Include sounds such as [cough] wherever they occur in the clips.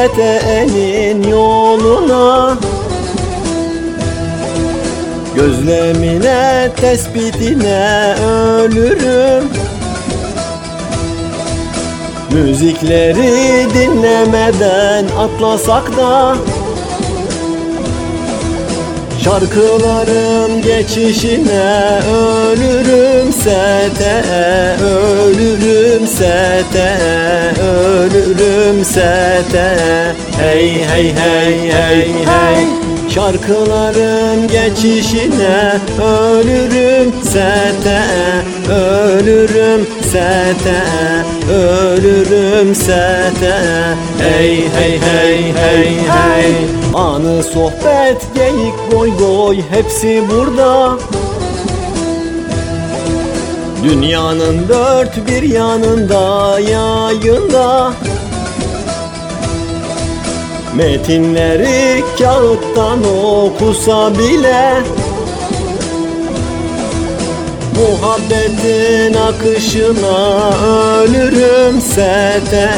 setenin yoluna. Gözlemine tespitine ölürüm. Müzikleri dinlemeden atlasak da Şarkıların geçişine ölürüm sete Ölürüm sete Ölürüm sete. Hey hey hey hey hey. Şarkıların geçişine ölürüm sete Ölürüm sete Ölürüm sete. Hey hey hey hey hey. Anı sohbet geyik goy goy hepsi burada. Dünyanın dört bir yanında yayında. Metinleri kağıttan okusa bile Muhabbetin akışına ölürüm sete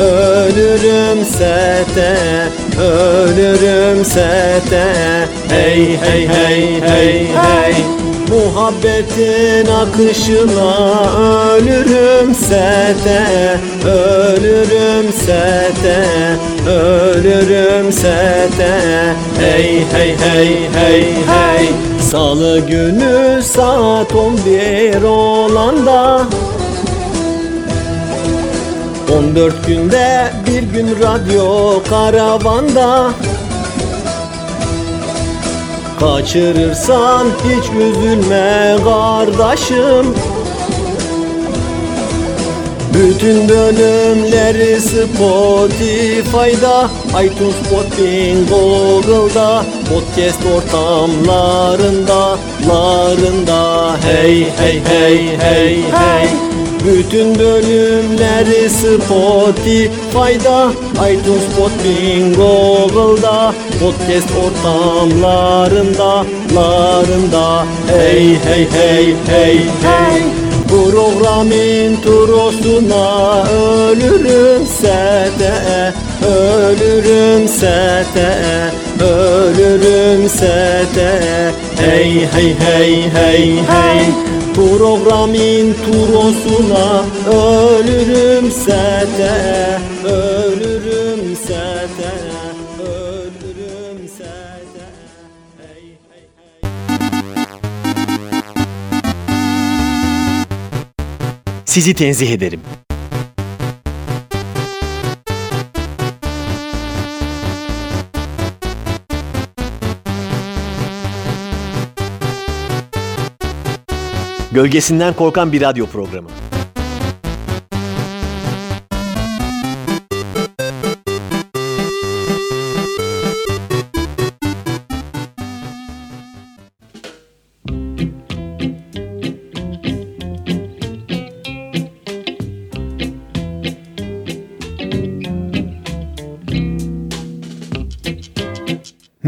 Ölürüm sete Ölürüm sete. Hey hey hey hey hey. Muhabbetin akışına ölürüm sete. Ölürüm sete. Ölürüm sete. Hey hey hey hey hey. Salı günü saat 11 olanda 14 günde bir gün radyo karavanda. Kaçırırsan hiç üzülme kardeşim. Bütün bölümleri Spotify'da iTunes, Podbean, Google'da Podcast ortamlarında larında. Hey hey hey hey hey bütün bölümleri Spotify'da iTunes, Podbean, Google'da. Podcast ortamlarında larında. Hey hey hey hey hey. Programın turosuna ölürüm sete. Ölürüm sete. Ölürüm sete. Hey hey hey hey hey Programın turosuna ölürüm sete Ölürüm sete Ölürüm sete Hey hey hey Sizi tenzih ederim. Gölgesinden korkan bir radyo programı.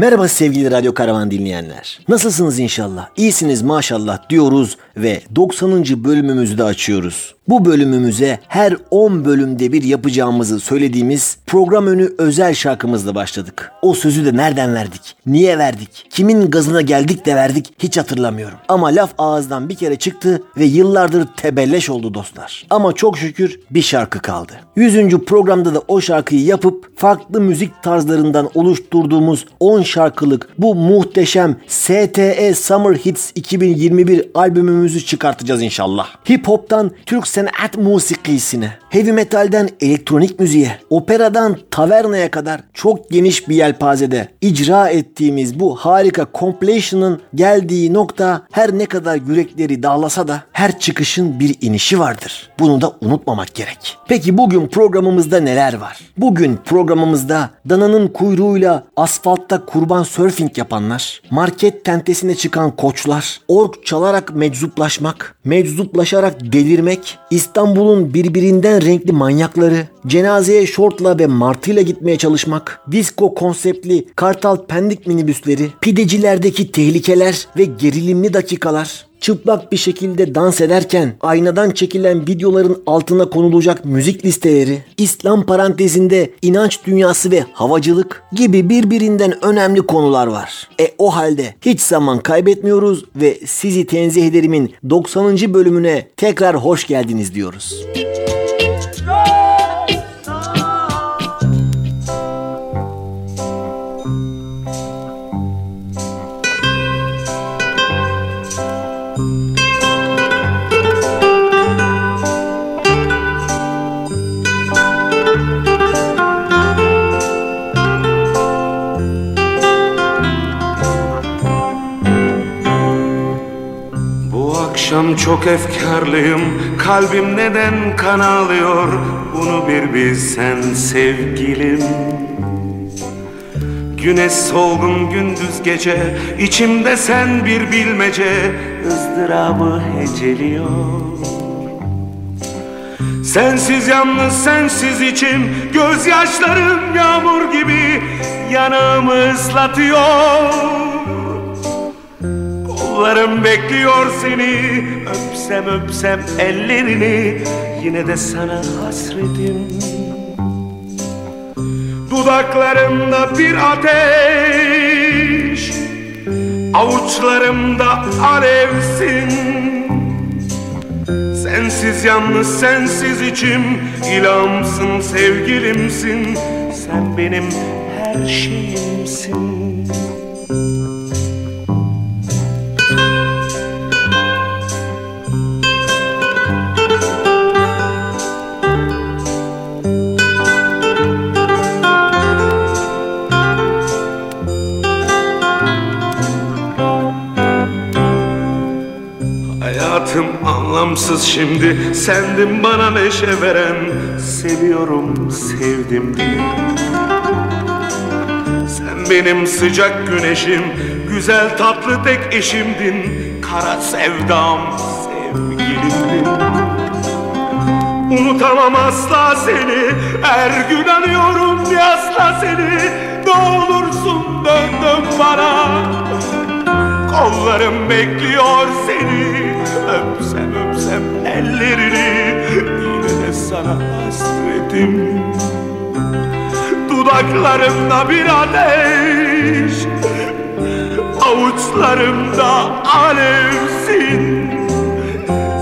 Merhaba sevgili Radyo Karavan dinleyenler. Nasılsınız inşallah? İyisiniz maşallah diyoruz ve 90. bölümümüzü de açıyoruz. Bu bölümümüze her 10 bölümde bir yapacağımızı söylediğimiz program önü özel şarkımızla başladık. O sözü de nereden verdik? Niye verdik? Kimin gazına geldik de verdik hiç hatırlamıyorum. Ama laf ağızdan bir kere çıktı ve yıllardır tebelleş oldu dostlar. Ama çok şükür bir şarkı kaldı. 100. programda da o şarkıyı yapıp farklı müzik tarzlarından oluşturduğumuz 10 şarkılık bu muhteşem STE Summer Hits 2021 albümümüzü çıkartacağız inşallah. Hip hop'tan Türk sanat musikisine, heavy metalden elektronik müziğe, operadan tavernaya kadar çok geniş bir yelpazede icra ettiğimiz bu harika compilation'ın geldiği nokta her ne kadar yürekleri dağlasa da her çıkışın bir inişi vardır. Bunu da unutmamak gerek. Peki bugün programımızda neler var? Bugün programımızda dananın kuyruğuyla asfaltta kurban surfing yapanlar, market tentesine çıkan koçlar, ork çalarak meczuplaşmak, meczuplaşarak delirmek, İstanbul'un birbirinden renkli manyakları, cenazeye şortla ve martıyla gitmeye çalışmak, disco konseptli kartal pendik minibüsleri, pidecilerdeki tehlikeler ve gerilimli dakikalar, çıplak bir şekilde dans ederken aynadan çekilen videoların altına konulacak müzik listeleri, İslam parantezinde inanç dünyası ve havacılık gibi birbirinden önemli konular var. E o halde hiç zaman kaybetmiyoruz ve sizi tenzih ederimin 90. bölümüne tekrar hoş geldiniz diyoruz. Akşam çok efkarlıyım. Kalbim neden kan ağlıyor Bunu bir bilsen sevgilim. Güneş solgun gündüz gece içimde sen bir bilmece ızdırabı heceliyor. Sensiz yalnız sensiz içim Gözyaşlarım yağmur gibi Yanağımı ıslatıyor Kollarım bekliyor seni. Öpsem öpsem ellerini. Yine de sana hasretim. Dudaklarımda bir ateş. Avuçlarımda alevsin. Sensiz yalnız sensiz içim. İlhamsın sevgilimsin. Sen benim her şeyimsin anlamsız şimdi. Sendin bana neşe veren Seviyorum sevdim diye. Sen benim sıcak güneşim Güzel tatlı tek eşimdin. Kara sevdam sevgilimdin. Unutamam asla seni. Her gün anıyorum asla seni. Ne olursun dön dön bana Kollarım bekliyor seni. Öpsem öpsem ellerini. Yine de sana hasretim. Dudaklarımda bir ateş. Avuçlarımda alevsin.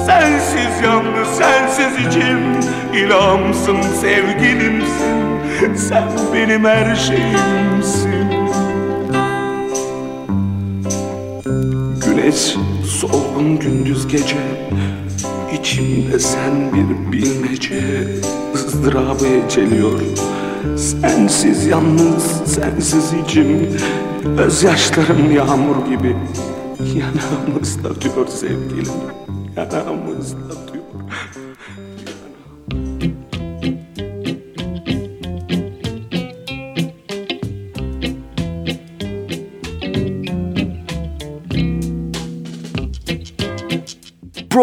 Sensiz yalnız sensiz içim. İlhamsın sevgilimsin. Sen benim her şeyimsin Güneş solgun gündüz gece. İçimde sen bir bilmece. Izdırabı eceliyor Sensiz yalnız sensiz içim. Gözyaşlarım yağmur gibi. Yanağımızda diyor sevgilim Yanağımızda diyor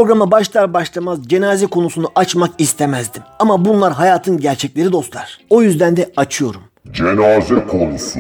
Programa başlar başlamaz cenaze konusunu açmak istemezdim. Ama bunlar hayatın gerçekleri dostlar. O yüzden de açıyorum. Cenaze konusu.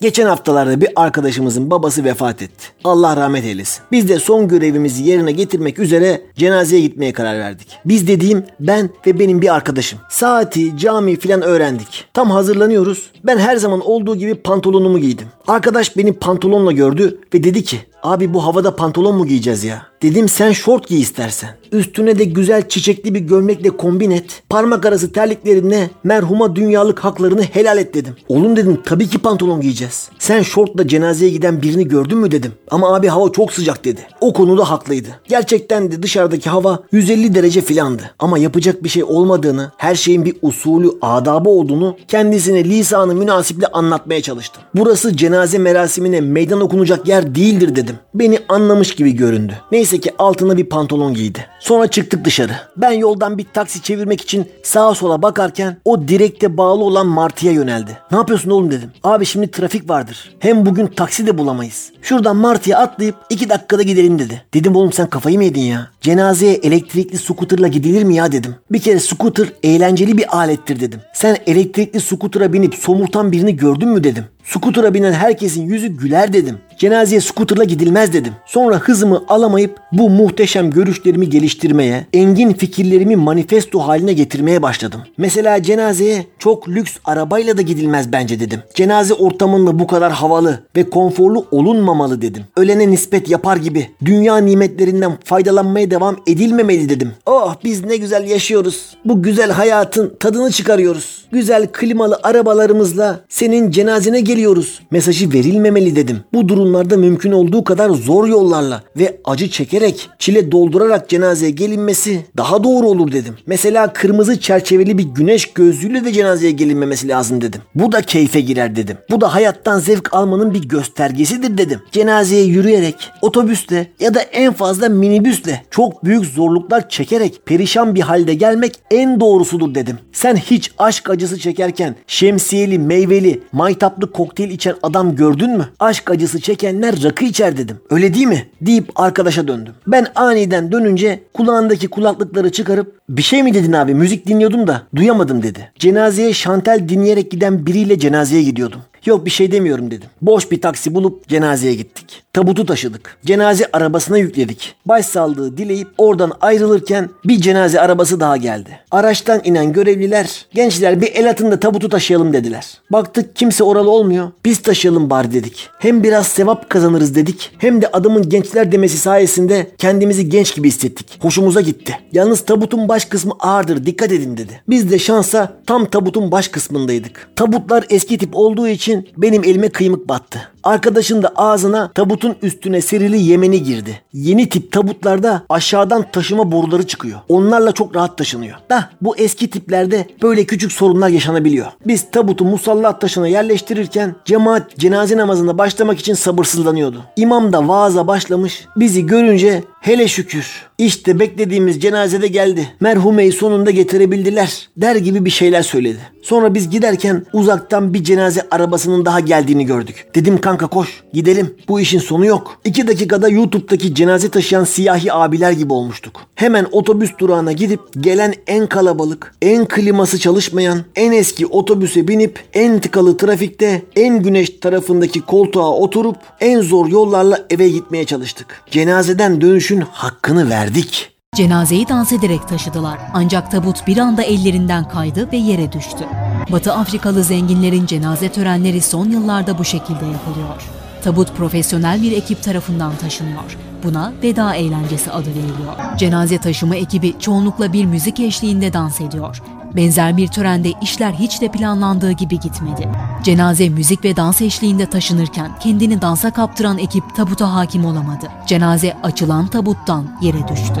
Geçen haftalarda bir arkadaşımızın babası vefat etti. Allah rahmet eylesin. Biz de son görevimizi yerine getirmek üzere cenazeye gitmeye karar verdik. Biz dediğim ben ve benim bir arkadaşım. Saati, cami filan öğrendik. Tam hazırlanıyoruz. Ben her zaman olduğu gibi pantolonumu giydim. Arkadaş beni pantolonla gördü ve dedi ki Abi bu havada pantolon mu giyeceğiz ya? Dedim sen şort giy istersen. Üstüne de güzel çiçekli bir gömlekle kombin et. Parmak arası terliklerinle merhuma dünyalık haklarını helal et dedim. Oğlum dedim tabii ki pantolon giyeceğiz. Sen şortla cenazeye giden birini gördün mü dedim. Ama abi hava çok sıcak dedi. O konuda haklıydı. Gerçekten de dışarıdaki hava 150 derece filandı. Ama yapacak bir şey olmadığını, her şeyin bir usulü, adabı olduğunu kendisine lisanı münasiple anlatmaya çalıştım. Burası cenaze merasimine meydan okunacak yer değildir dedim. Beni anlamış gibi göründü. Neyse ki altına bir pantolon giydi. Sonra çıktık dışarı. Ben yoldan bir taksi çevirmek için sağa sola bakarken o direkte bağlı olan Martı'ya yöneldi. Ne yapıyorsun oğlum dedim. Abi şimdi trafik vardır. Hem bugün taksi de bulamayız. Şuradan Martı'ya atlayıp iki dakikada gidelim dedi. Dedim oğlum sen kafayı mı yedin ya? Cenazeye elektrikli skuterla gidilir mi ya dedim. Bir kere skuter eğlenceli bir alettir dedim. Sen elektrikli skutura binip somurtan birini gördün mü dedim. Skutura binen herkesin yüzü güler dedim. Cenazeye scooterla gidilmez dedim. Sonra hızımı alamayıp bu muhteşem görüşlerimi geliştirmeye, engin fikirlerimi manifesto haline getirmeye başladım. Mesela cenazeye çok lüks arabayla da gidilmez bence dedim. Cenaze ortamında bu kadar havalı ve konforlu olunmamalı dedim. Ölene nispet yapar gibi dünya nimetlerinden faydalanmaya devam edilmemeli dedim. Oh biz ne güzel yaşıyoruz. Bu güzel hayatın tadını çıkarıyoruz. Güzel klimalı arabalarımızla senin cenazene geliyoruz. Mesajı verilmemeli dedim. Bu durumlarda mümkün olduğu kadar zor yollarla ve acı çekerek, çile doldurarak cenazeye gelinmesi daha doğru olur dedim. Mesela kırmızı çerçeveli bir güneş gözlüğüyle de cenazeye gelinmemesi lazım dedim. Bu da keyfe girer dedim. Bu da hayattan zevk almanın bir göstergesidir dedim. Cenazeye yürüyerek, otobüsle ya da en fazla minibüsle çok büyük zorluklar çekerek perişan bir halde gelmek en doğrusudur dedim. Sen hiç aşk acısı çekerken şemsiyeli, meyveli, maytaplı kokteyl içen adam gördün mü? Aşk acısı çekenler rakı içer dedim. Öyle değil mi? Deyip arkadaşa döndüm. Ben aniden dönünce kulağındaki kulaklıkları çıkarıp bir şey mi dedin abi müzik dinliyordum da duyamadım dedi. Cenazeye şantel dinleyerek giden biriyle cenazeye gidiyordum. Yok bir şey demiyorum dedim. Boş bir taksi bulup cenazeye gittik. Tabutu taşıdık. Cenaze arabasına yükledik. Başsağlığı dileyip oradan ayrılırken bir cenaze arabası daha geldi. Araçtan inen görevliler gençler bir el atın da tabutu taşıyalım dediler. Baktık kimse oralı olmuyor. Biz taşıyalım bari dedik. Hem biraz sevap kazanırız dedik. Hem de adamın gençler demesi sayesinde kendimizi genç gibi hissettik. Hoşumuza gitti. Yalnız tabutun baş kısmı ağırdır dikkat edin dedi. Biz de şansa tam tabutun baş kısmındaydık. Tabutlar eski tip olduğu için benim elime kıymık battı. Arkadaşın da ağzına tabutun üstüne serili yemeni girdi. Yeni tip tabutlarda aşağıdan taşıma boruları çıkıyor. Onlarla çok rahat taşınıyor. Da bu eski tiplerde böyle küçük sorunlar yaşanabiliyor. Biz tabutu musalla taşına yerleştirirken cemaat cenaze namazına başlamak için sabırsızlanıyordu. İmam da vaaza başlamış. Bizi görünce hele şükür işte beklediğimiz cenazede geldi. Merhumeyi sonunda getirebildiler der gibi bir şeyler söyledi. Sonra biz giderken uzaktan bir cenaze arabasının daha geldiğini gördük. Dedim kanka koş gidelim bu işin sonu yok. İki dakikada YouTube'daki cenaze taşıyan siyahi abiler gibi olmuştuk. Hemen otobüs durağına gidip gelen en kalabalık, en kliması çalışmayan, en eski otobüse binip en tıkalı trafikte en güneş tarafındaki koltuğa oturup en zor yollarla eve gitmeye çalıştık. Cenazeden dönüşün hakkını verdik. Cenazeyi dans ederek taşıdılar. Ancak tabut bir anda ellerinden kaydı ve yere düştü. Batı Afrikalı zenginlerin cenaze törenleri son yıllarda bu şekilde yapılıyor. Tabut profesyonel bir ekip tarafından taşınıyor. Buna veda eğlencesi adı veriliyor. Cenaze taşıma ekibi çoğunlukla bir müzik eşliğinde dans ediyor. Benzer bir törende işler hiç de planlandığı gibi gitmedi. Cenaze müzik ve dans eşliğinde taşınırken kendini dansa kaptıran ekip tabuta hakim olamadı. Cenaze açılan tabuttan yere düştü.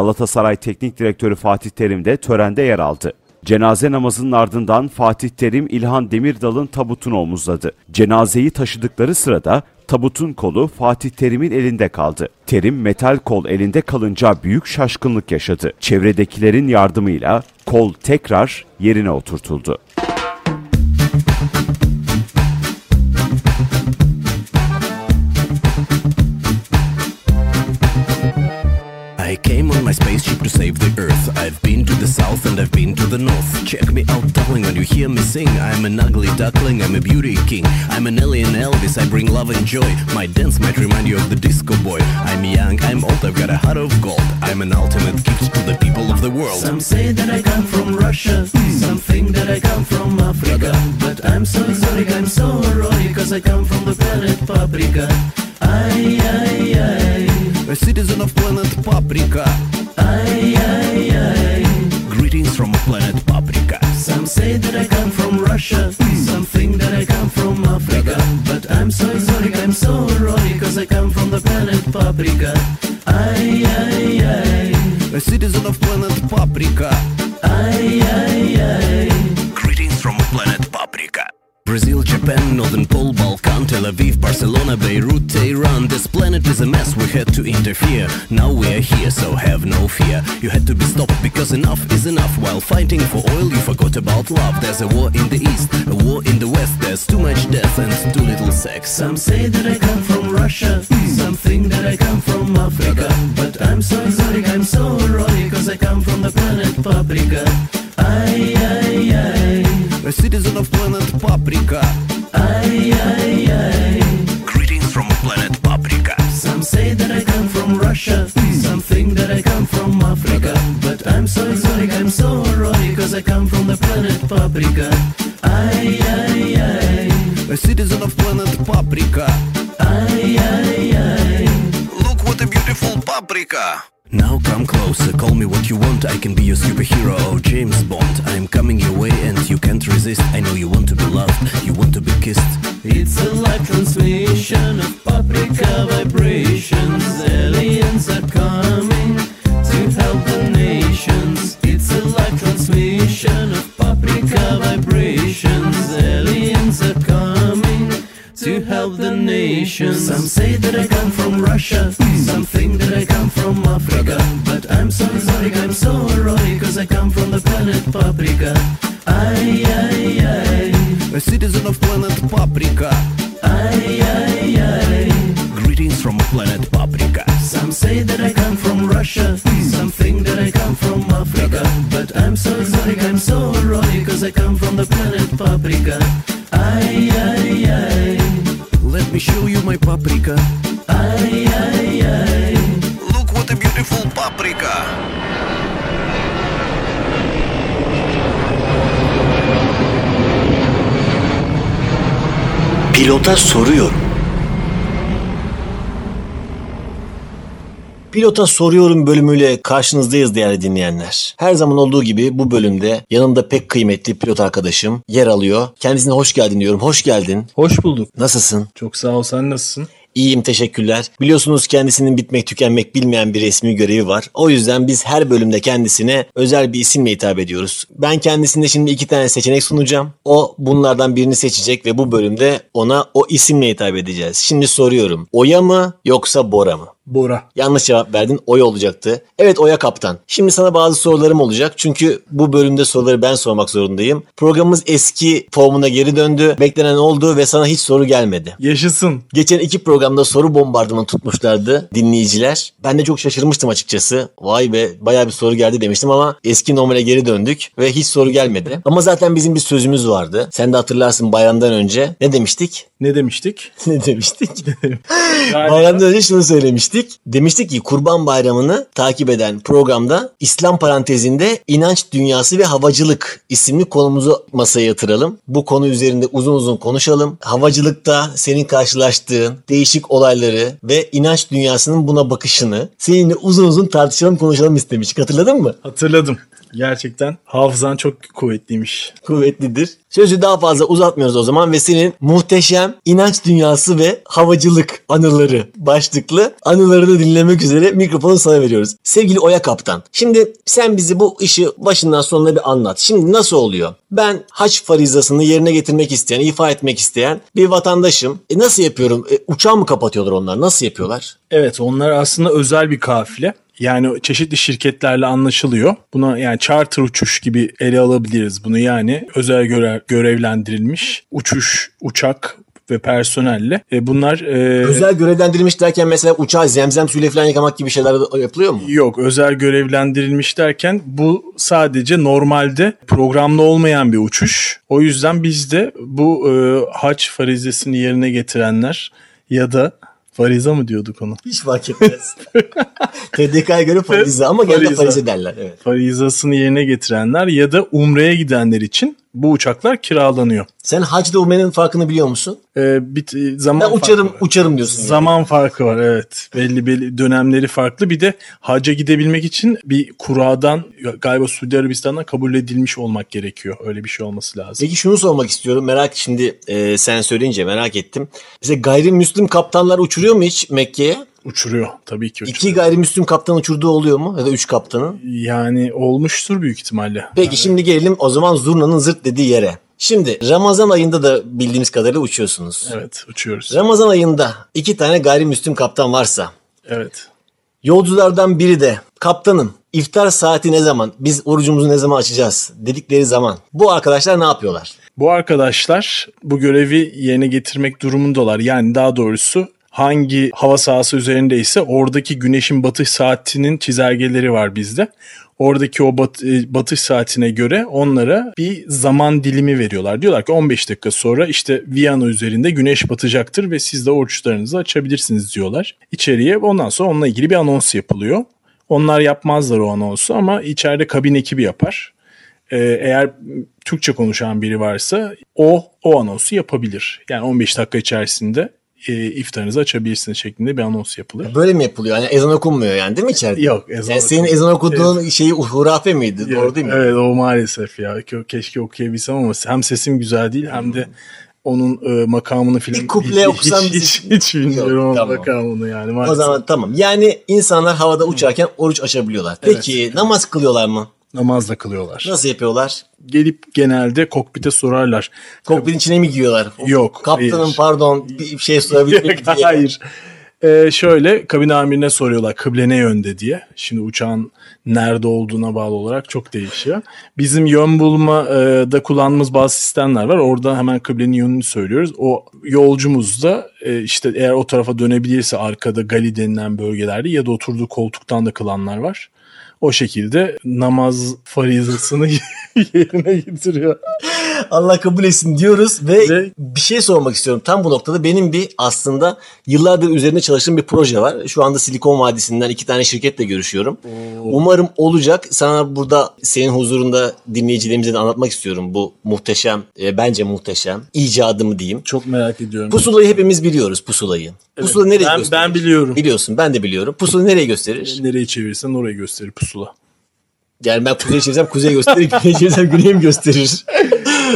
Galatasaray Teknik Direktörü Fatih Terim de törende yer aldı. Cenaze namazının ardından Fatih Terim İlhan Demirdal'ın tabutunu omuzladı. Cenazeyi taşıdıkları sırada tabutun kolu Fatih Terim'in elinde kaldı. Terim metal kol elinde kalınca büyük şaşkınlık yaşadı. Çevredekilerin yardımıyla kol tekrar yerine oturtuldu. My spaceship to save the earth. I've been to the south and I've been to the north. Check me out, darling, when you hear me sing. I'm an ugly duckling, I'm a beauty king. I'm an alien Elvis, I bring love and joy. My dance might remind you of the disco boy. I'm young, I'm old, I've got a heart of gold. I'm an ultimate gift to the people of the world. Some say that I come from Russia, some think that I come from Africa. But I'm so exotic, I'm so erotic, cause I come from the planet Paprika. Ay, ay, ay, A citizen of planet Paprika. ay, ay, ay. Greetings from planet Paprika. Some say that I come from Russia, some think that I come from Africa. But I'm so exotic, I'm so erotic, cause I come from the planet Paprika. Ay, ay, ay, A citizen of planet Paprika. ay, ay, ay. Greetings from planet Paprika. Brazil, Japan, Northern Pole, Balkan, Tel Aviv, Barcelona, Beirut, Tehran. This planet is a mess, we had to interfere. Now we are here, so have no fear. You had to be stopped because enough is enough. While fighting for oil, you forgot about love. There's a war in the east, a war in the west. There's too much death and too little sex. Some say that I come from Russia, some think that I come from Africa. But I'm so exotic, I'm so erotic, cause I come from the planet Paprika. A citizen of planet Paprika. ay. Greetings from planet Paprika. Some say that I come from Russia, some think that I come from Africa. But I'm so exotic, I'm so erotic, cause I come from the planet Paprika. Ay, A citizen of planet Paprika. ay. Look what a beautiful paprika. Now come closer, call me what you want. I can be your superhero or James Bond. I'm coming your way and you can't resist. I know you want to be loved, you want to be kissed. It's a live transmission of paprika vibrations. Aliens are coming to help the nations. It's a live transmission of paprika vibrations. Aliens are coming to help the nations. Some say that I come from Russia, some think that I come from Africa. But I'm so exotic, I'm so erotic, cause I come from the planet paprika. Ay, ay, ay. A citizen of planet Paprika. Ay, ay, ay. Greetings from planet Paprika. Some say that I come from Russia, some think that I come from Africa. But I'm so exotic, I'm so erotic, cause I come from the planet Paprika. Ay. Let me show you my paprika. Ay. Look what a beautiful paprika. Pilota soruyorum. Pilota soruyorum bölümüyle karşınızdayız değerli dinleyenler. Her zaman olduğu gibi bu bölümde yanımda pek kıymetli pilot arkadaşım yer alıyor. Kendisine hoş geldin diyorum. Hoş geldin. Hoş bulduk. Nasılsın? Çok sağ ol. Sen nasılsın? İyiyim teşekkürler. Biliyorsunuz kendisinin bitmek tükenmek bilmeyen bir resmi görevi var. O yüzden biz her bölümde kendisine özel bir isimle hitap ediyoruz. Ben kendisine şimdi iki tane seçenek sunacağım. O bunlardan birini seçecek ve bu bölümde ona o isimle hitap edeceğiz. Şimdi soruyorum. Oya mı yoksa Bora mı? Bora. Yanlış cevap verdin. Oya olacaktı. Evet Oya kaptan. Şimdi sana bazı sorularım olacak. Çünkü bu bölümde soruları ben sormak zorundayım. Programımız eski formuna geri döndü. Beklenen oldu ve sana hiç soru gelmedi. Yaşasın. Geçen iki programda soru bombardımanı tutmuşlardı dinleyiciler. Ben de çok şaşırmıştım açıkçası. Vay be bayağı bir soru geldi demiştim ama eski normale geri döndük ve hiç soru gelmedi. Ama zaten bizim bir sözümüz vardı. Sen de hatırlarsın bayramdan önce. Ne demiştik? Ne demiştik? [laughs] ne demiştik? [laughs] Bayramdan önce şunu söylemiştik. Demiştik ki Kurban Bayramı'nı takip eden programda İslam parantezinde inanç dünyası ve havacılık isimli konumuzu masaya yatıralım. Bu konu üzerinde uzun uzun konuşalım. Havacılıkta senin karşılaştığın değişik olayları ve inanç dünyasının buna bakışını seninle uzun uzun tartışalım konuşalım istemiştik. Hatırladın mı? Hatırladım. Gerçekten hafızan çok kuvvetliymiş. Kuvvetlidir. Sözü daha fazla uzatmıyoruz o zaman ve senin muhteşem inanç dünyası ve havacılık anıları başlıklı anılarını dinlemek üzere mikrofonu sana veriyoruz. Sevgili Oya Kaptan. Şimdi sen bizi bu işi başından sonuna bir anlat. Şimdi nasıl oluyor? Ben haç farizasını yerine getirmek isteyen, ifa etmek isteyen bir vatandaşım. E nasıl yapıyorum? E, uçağı mı kapatıyorlar onlar? Nasıl yapıyorlar? Evet onlar aslında özel bir kafile. Yani çeşitli şirketlerle anlaşılıyor. Buna yani charter uçuş gibi ele alabiliriz bunu. Yani özel görev, görevlendirilmiş uçuş, uçak ve personelle. E bunlar e, Özel görevlendirilmiş derken mesela uçağı zemzem suyuyla falan yıkamak gibi şeyler yapılıyor mu? Yok özel görevlendirilmiş derken bu sadece normalde programlı olmayan bir uçuş. O yüzden biz de bu e, haç farizesini yerine getirenler ya da fariza mı diyorduk onu? Hiç fark etmez. [laughs] TDK'ya göre farize ama genelde farize derler. Evet. Farizasını yerine getirenler ya da umreye gidenler için bu uçaklar kiralanıyor. Sen hacda umrenin farkını biliyor musun? E, bir zaman Ben uçarım farkı var. uçarım diyorsun. yani. Zaman farkı var evet. Belli belli dönemleri farklı. Bir de hacca gidebilmek için bir kuradan galiba Suudi Arabistan'dan kabul edilmiş olmak gerekiyor. Öyle bir şey olması lazım. Peki şunu sormak istiyorum. Merak şimdi e, sen söyleyince merak ettim. Mesela gayrimüslim kaptanlar uçuruyor mu hiç Mekke'ye? Uçuruyor tabii ki uçuruyor. İki gayrimüslim kaptan uçurduğu oluyor mu? Ya da üç kaptanın? Yani olmuştur büyük ihtimalle. Peki şimdi gelelim o zaman zurnanın zırt dediği yere. Şimdi Ramazan ayında da bildiğimiz kadarıyla uçuyorsunuz. Evet uçuyoruz. Ramazan ayında iki tane gayrimüslim kaptan varsa Evet. Yolculardan biri de kaptanım iftar saati ne zaman biz orucumuzu ne zaman açacağız dedikleri zaman bu arkadaşlar ne yapıyorlar? Bu arkadaşlar bu görevi yerine getirmek durumundalar. Yani daha doğrusu hangi hava sahası üzerindeyse oradaki güneşin batış saatinin çizelgeleri var bizde. Oradaki o bat, e, batış saatine göre onlara bir zaman dilimi veriyorlar. Diyorlar ki 15 dakika sonra işte Viyana üzerinde güneş batacaktır ve siz de oruçlarınızı açabilirsiniz diyorlar. İçeriye ondan sonra onunla ilgili bir anons yapılıyor. Onlar yapmazlar o anonsu ama içeride kabin ekibi yapar. Ee, eğer Türkçe konuşan biri varsa o o anonsu yapabilir. Yani 15 dakika içerisinde e, iftarınızı açabilirsiniz şeklinde bir anons yapılır. Böyle mi yapılıyor? Yani ezan okunmuyor yani değil mi içeride? Yok, ezan yani senin ezan okuduğun şeyi hurafe miydi? Doğru değil mi? Evet o maalesef ya. Ke- Keşke okuyabilsem ama hem sesim güzel değil hem de onun e, makamını filan Bir kuple okusan hiç, bize- hiç, hiç bilmiyorum Yok, tamam. makamını yani O maalesef. zaman tamam. Yani insanlar havada uçarken oruç açabiliyorlar. Peki namaz kılıyorlar mı? Namazla kılıyorlar. Nasıl yapıyorlar? Gelip genelde kokpite sorarlar. Kokpitin içine mi giyiyorlar? Yok, Kaptanım hayır. pardon bir şey sorabilir miyim diye. Hayır. Ee, şöyle kabin amirine soruyorlar kıble ne yönde diye. Şimdi uçağın nerede olduğuna bağlı olarak çok değişiyor. Bizim yön bulma e, da kullandığımız bazı sistemler var. Orada hemen kıblenin yönünü söylüyoruz. O yolcumuz da e, işte eğer o tarafa dönebilirse arkada gali denilen bölgelerde ya da oturduğu koltuktan da kılanlar var. O şekilde namaz farizasını [laughs] yerine getiriyor. Allah kabul etsin diyoruz ve, Ve- bir şey sormak istiyorum. Tam bu noktada benim bir aslında yıllardır üzerinde çalıştığım bir proje var. Şu anda Silikon Vadisi'nden iki tane şirketle görüşüyorum. Umarım olacak. Sana burada senin huzurunda dinleyicilerimize de anlatmak istiyorum bu muhteşem, e, bence muhteşem icadımı diyeyim. Çok merak ediyorum. Pusulayı hepimiz biliyoruz pusulayı. Pusula nereye ben, gösterir? ben biliyorum. Biliyorsun ben de biliyorum. Pusula nereye gösterir? Nereyi çevirirsen orayı gösterir pusula. Yani ben kuzeye çevirsem kuzey gösterir, [laughs] güneye çevirsem güney mi gösterir?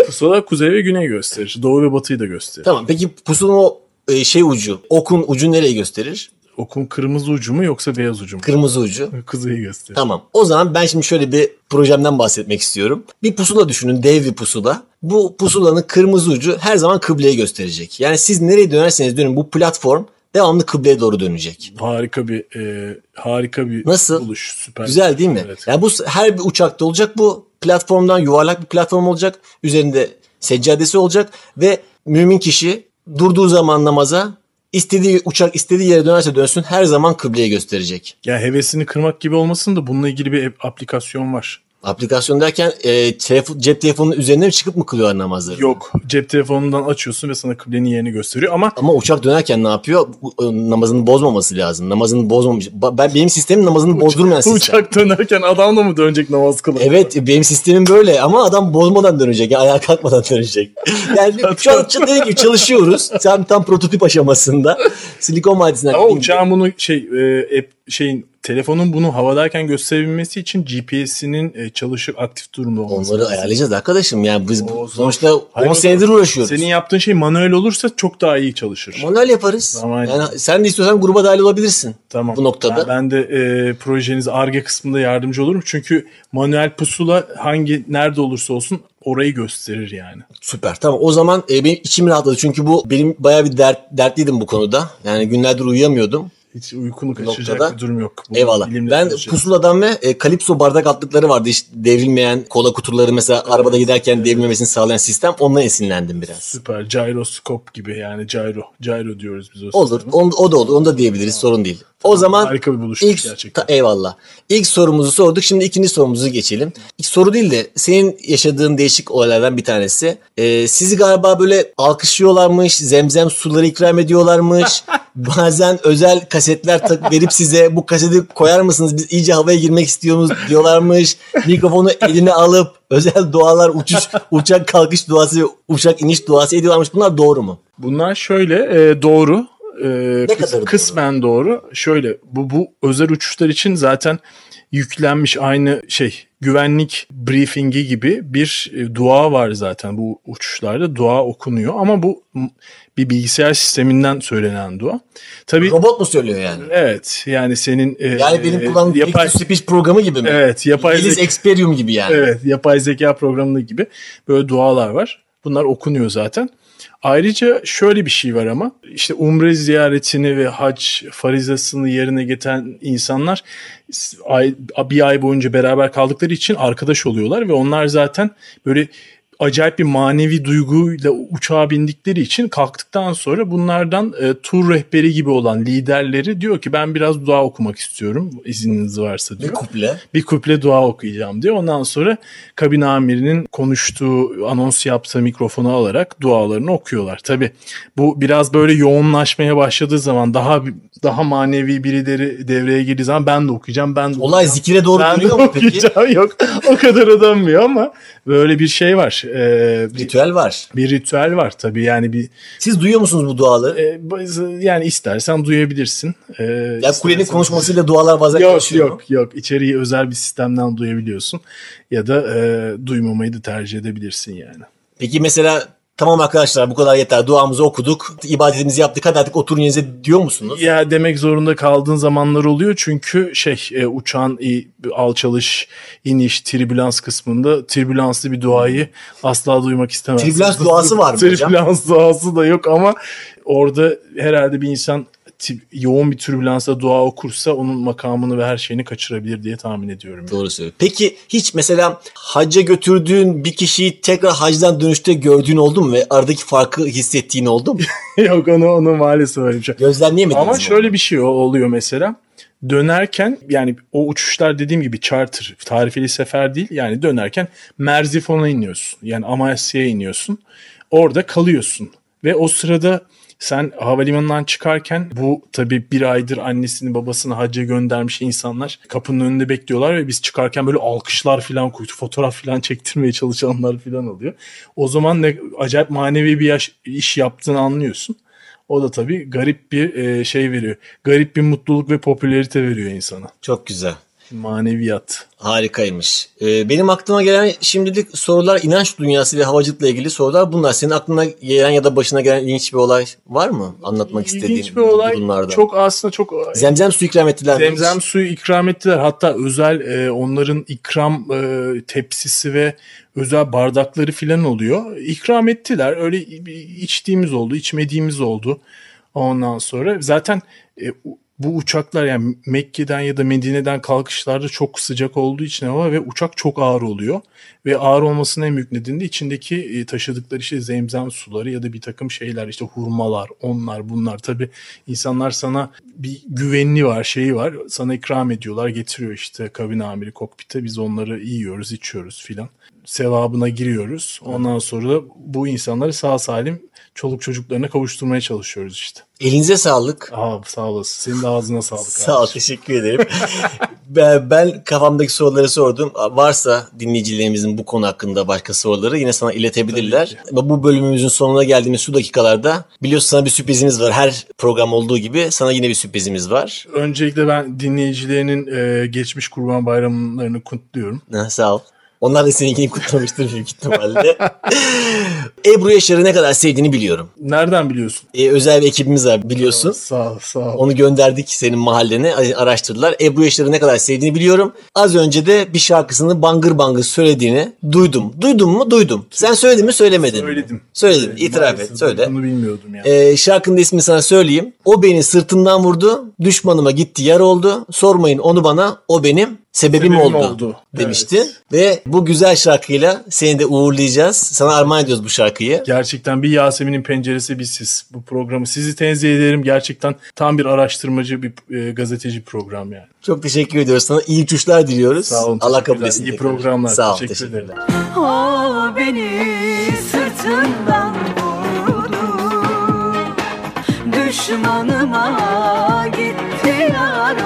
Pusula kuzey ve güney gösterir. Doğu ve batıyı da gösterir. tamam peki pusulun o e, şey ucu, okun ucu nereye gösterir? Okun kırmızı ucu mu yoksa beyaz ucu mu? Kırmızı ucu. Kuzeyi gösterir. Tamam. O zaman ben şimdi şöyle bir projemden bahsetmek istiyorum. Bir pusula düşünün, dev bir pusula. Bu pusulanın kırmızı ucu her zaman kıbleye gösterecek. Yani siz nereye dönerseniz dönün bu platform devamlı kıbleye doğru dönecek. Harika bir e, harika bir Nasıl? buluş. Süper. Güzel değil mi? Evet. Yani bu her bir uçakta olacak bu platformdan yuvarlak bir platform olacak. Üzerinde seccadesi olacak ve mümin kişi durduğu zaman namaza istediği uçak istediği yere dönerse dönsün her zaman kıbleye gösterecek. Ya hevesini kırmak gibi olmasın da bununla ilgili bir ap- aplikasyon var. Aplikasyon derken e, telefon, cep telefonunun üzerine mi çıkıp mı kılıyorlar namazları? Yok. Cep telefonundan açıyorsun ve sana kıblenin yerini gösteriyor ama Ama uçak dönerken ne yapıyor? E, Namazını bozmaması lazım. Namazını bozmamış. Ben benim sistemim namazını bozdurmayan sistem. uçak dönerken adam da mı dönecek namaz kılın? Evet benim sistemim böyle ama adam bozmadan dönecek. Yani ayağa kalkmadan dönecek. [laughs] Yani şu an dediğim gibi çalışıyoruz. Tam, tam prototip aşamasında. Silikon Vadisi'nden. Ama uçağın bunu şey e, app, şeyin telefonun bunu havadayken gösterebilmesi için GPS'inin e, çalışıp aktif durumda olması Onları lazım. ayarlayacağız arkadaşım. Yani biz O- sonuçta 10 Hayır, o- senedir uğraşıyoruz. Senin yaptığın şey manuel olursa çok daha iyi çalışır. Manuel yaparız. Tamam. Yani sen de istiyorsan gruba dahil olabilirsin. Tamam. Bu noktada. Ben, ben de e, projeniz ARGE kısmında yardımcı olurum. Çünkü manuel pusula hangi nerede olursa olsun orayı gösterir yani. Süper. Tamam o zaman e, benim içim rahatladı. Çünkü bu benim bayağı bir dert, dertliydim bu konuda. Yani günlerdir uyuyamıyordum. Hiç uykunu kaçıracak noktada- bir durum yok. Bu Eyvallah. Ben pusuladan ve e, Kalipso bardak altlıkları vardı. İşte devrilmeyen kola kutuları mesela arabada giderken devrilmemesini sağlayan sistem. Ondan esinlendim biraz. Süper. Gyroskop gibi yani gyro. Gyro diyoruz biz o Olur. sisteme. On, o da olur. Onu da diyebiliriz. Sorun değil. O zaman Harika bir buluşmuş ilk, gerçekten. ta- eyvallah. İlk sorumuzu sorduk. Şimdi ikinci sorumuzu geçelim. İlk soru değil de senin yaşadığın değişik olaylardan bir tanesi. Ee, sizi galiba böyle alkışlıyorlarmış. Zemzem suları ikram ediyorlarmış. [laughs] Bazen özel kasetler tak- verip size bu kaseti koyar mısınız? Biz iyice havaya girmek istiyoruz diyorlarmış. Mikrofonu eline alıp özel dualar uçuş, uçak kalkış duası, uçak iniş duası ediyorlarmış. Bunlar doğru mu? Bunlar şöyle e, doğru. E, kıs- kadar doğru? Kısmen doğru. Şöyle bu, bu özel uçuşlar için zaten yüklenmiş aynı şey güvenlik briefingi gibi bir e, dua var zaten bu uçuşlarda dua okunuyor ama bu bir bilgisayar sisteminden söylenen dua. Tabii Robot mu söylüyor yani? evet yani senin e, Yani benim e, kullandığım yapay speech programı gibi mi? Evet, yapay İngiliz zeka- Experium gibi yani. Evet, yapay zeka programında gibi böyle dualar var. Bunlar okunuyor zaten. Ayrıca şöyle bir şey var ama işte umre ziyaretini ve hac farizasını yerine getiren insanlar ay, bir ay boyunca beraber kaldıkları için arkadaş oluyorlar ve onlar zaten böyle acayip bir manevi duyguyla uçağa bindikleri için kalktıktan sonra bunlardan e, tur rehberi gibi olan liderleri diyor ki ben biraz dua okumak istiyorum izniniz varsa diyor. Bir kuple. Bir kuple dua okuyacağım diyor. Ondan sonra kabin amirinin konuştuğu, anons yaptığı mikrofonu alarak dualarını okuyorlar. Tabi bu biraz böyle yoğunlaşmaya başladığı zaman daha daha manevi birileri devreye girdiği zaman ben de okuyacağım. Ben de Olay okuyacağım. zikire doğru ben dönüyor mu peki? Yok o kadar ödenmiyor ama böyle bir şey var. Ee, bir, Ritüel var. bir ritüel var tabii yani bir Siz duyuyor musunuz bu duaları? e, yani istersen duyabilirsin. Ee, ya kulenin istersen- konuşmasıyla dualar bazen Yok mu? yok yok içeriği özel bir sistemden duyabiliyorsun ya da e, duymamayı da tercih edebilirsin yani. Peki mesela tamam arkadaşlar bu kadar yeter duamızı okuduk ibadetimizi yaptık hadi artık oturun yerinize diyor musunuz? Ya demek zorunda kaldığın zamanlar oluyor çünkü şey e, uçağın i- alçalış, iniş, tribülans kısmında tribülanslı bir duayı asla duymak istemezsin. Tribülans duası var mı hocam? Tribülans duası da yok ama orada herhalde bir insan yoğun bir türbülansa dua okursa onun makamını ve her şeyini kaçırabilir diye tahmin ediyorum. Doğru söylüyor. Peki hiç mesela hacca götürdüğün bir kişiyi tekrar hacdan dönüşte gördüğün oldu mu ve aradaki farkı hissettiğin oldu mu? [laughs] yok onu onu maalesef öyle bir şey. Gözlemleyemediniz Ama mi şöyle bir şey oluyor mesela. Dönerken yani o uçuşlar dediğim gibi charter, tarifeli sefer değil. Yani dönerken Merzifon'a iniyorsun. Yani Amasya'ya iniyorsun. Orada kalıyorsun. Ve o sırada sen havalimanından çıkarken bu tabii bir aydır annesini babasını hacca göndermiş insanlar kapının önünde bekliyorlar ve biz çıkarken böyle alkışlar falan koydu. Fotoğraf falan çektirmeye çalışanlar falan oluyor. O zaman ne acayip manevi bir yaş- iş yaptığını anlıyorsun. O da tabii garip bir e, şey veriyor. Garip bir mutluluk ve popülerite veriyor insana. Çok güzel. Maneviyat. Harikaymış. Ee, benim aklıma gelen şimdilik sorular inanç dünyası ve havacılıkla ilgili sorular bunlar. Senin aklına gelen ya da başına gelen ilginç bir olay var mı? Anlatmak istediğin İlginç bir olay. durumlarda. Çok aslında çok Zemzem su ikram ettiler. Zemzem suyu ikram ettiler. Hatta özel e, onların ikram e, tepsisi ve özel bardakları filan oluyor. İkram ettiler. Öyle içtiğimiz oldu, içmediğimiz oldu. Ondan sonra zaten e, bu uçaklar yani Mekke'den ya da Medine'den kalkışlarda çok sıcak olduğu için hava ve uçak çok ağır oluyor. Ve ağır olmasının en büyük nedeni de içindeki e, taşıdıkları işte zemzem suları ya da bir takım şeyler işte hurmalar onlar bunlar. Tabi insanlar sana bir güvenli var şeyi var sana ikram ediyorlar getiriyor işte kabin amiri kokpite biz onları yiyoruz içiyoruz filan. Sevabına giriyoruz. Ondan sonra da bu insanları sağ salim çoluk çocuklarına kavuşturmaya çalışıyoruz işte. Elinize sağlık. Aa, sağ olasın. Senin de ağzına sağlık. Sağ ol teşekkür ederim. [laughs] ben, kafamdaki soruları sordum. Varsa dinleyicilerimizin bu konu hakkında başka soruları yine sana iletebilirler. Ama bu bölümümüzün sonuna geldiğimiz şu dakikalarda biliyorsun sana bir sürprizimiz var. Her program olduğu gibi sana yine bir sürprizimiz var. Öncelikle ben dinleyicilerinin e, geçmiş kurban bayramlarını kutluyorum. Ha, sağ ol. Onlar da seninkini kutlamıştır büyük ihtimalle. [laughs] Ebru Yaşar'ı ne kadar sevdiğini biliyorum. Nereden biliyorsun? Ee, özel bir ekibimiz var biliyorsun. Sağ ol, sağ ol. Onu gönderdik senin mahallene araştırdılar. Ebru Yaşar'ı ne kadar sevdiğini biliyorum. Az önce de bir şarkısını bangır bangır söylediğini duydum. Duydun mu? Duydum. Sen söyledin mi söylemedin mi? Söyledim. Söyledim. İtiraf et. Söyle. Bunu bilmiyordum ya. Ee, şarkının ismini sana söyleyeyim. O beni sırtından vurdu. Düşmanıma gitti yar oldu. Sormayın onu bana. O benim sebebim, Sebebim oldu, oldu. demişti. Ve bu güzel şarkıyla seni de uğurlayacağız. Sana armağan ediyoruz bu şarkıyı. Gerçekten bir Yasemin'in penceresi bir siz bu programı. Sizi tenzih ederim. Gerçekten tam bir araştırmacı bir e, gazeteci program yani. Çok teşekkür ediyoruz sana. İyi uçuşlar diliyoruz. Sağ olun. Allah kabul etsin. İyi tekrar. programlar. Sağ ol. Teşekkür teşekkürler. ederim. O beni sırtından vurdu Düşmanıma gitti yar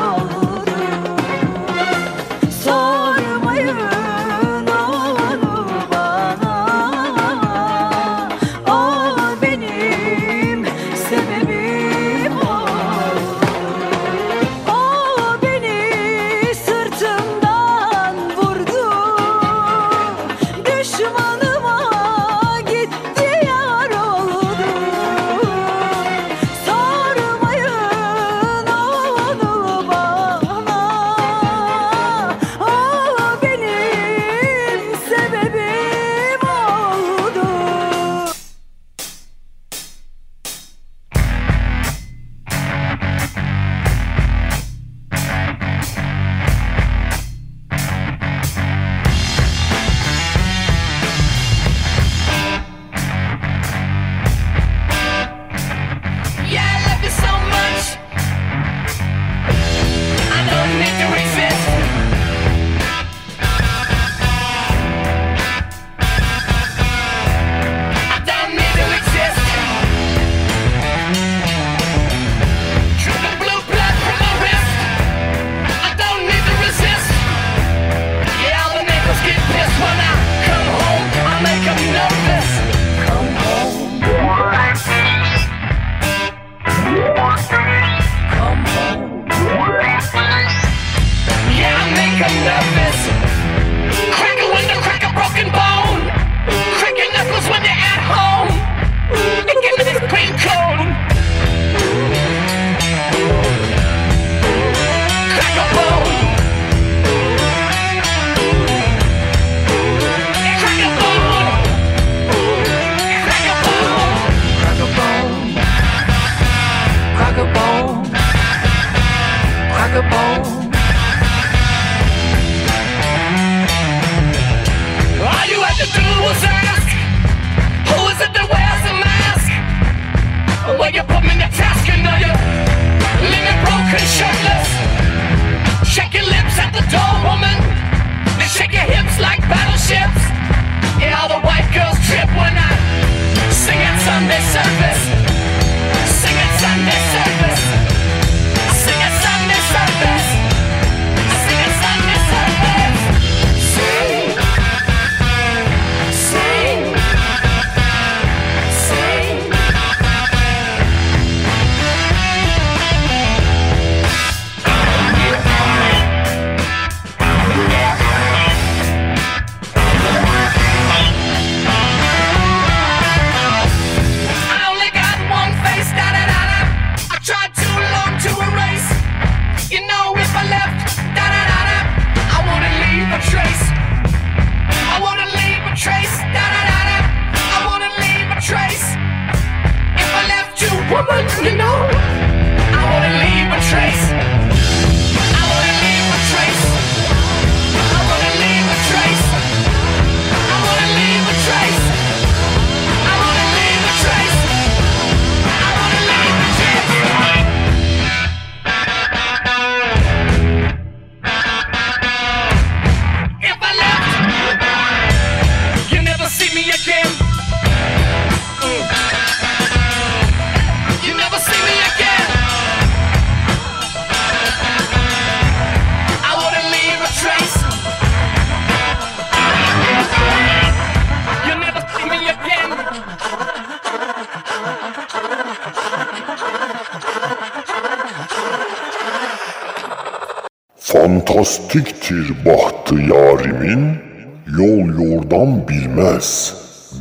bilmez,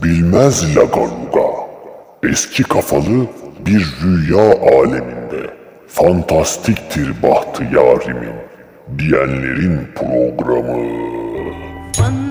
bilmez lagaluga. Eski kafalı bir rüya aleminde, fantastiktir bahtı yarimin, diyenlerin programı. Fantastiktir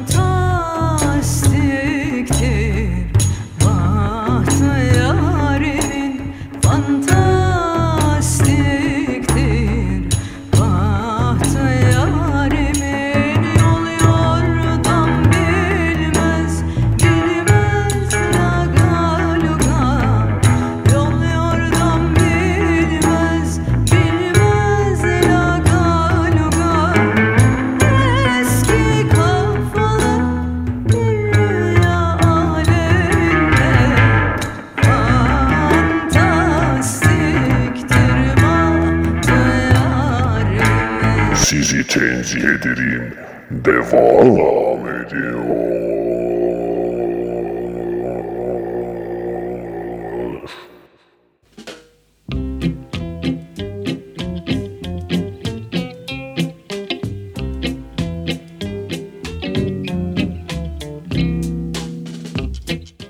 devam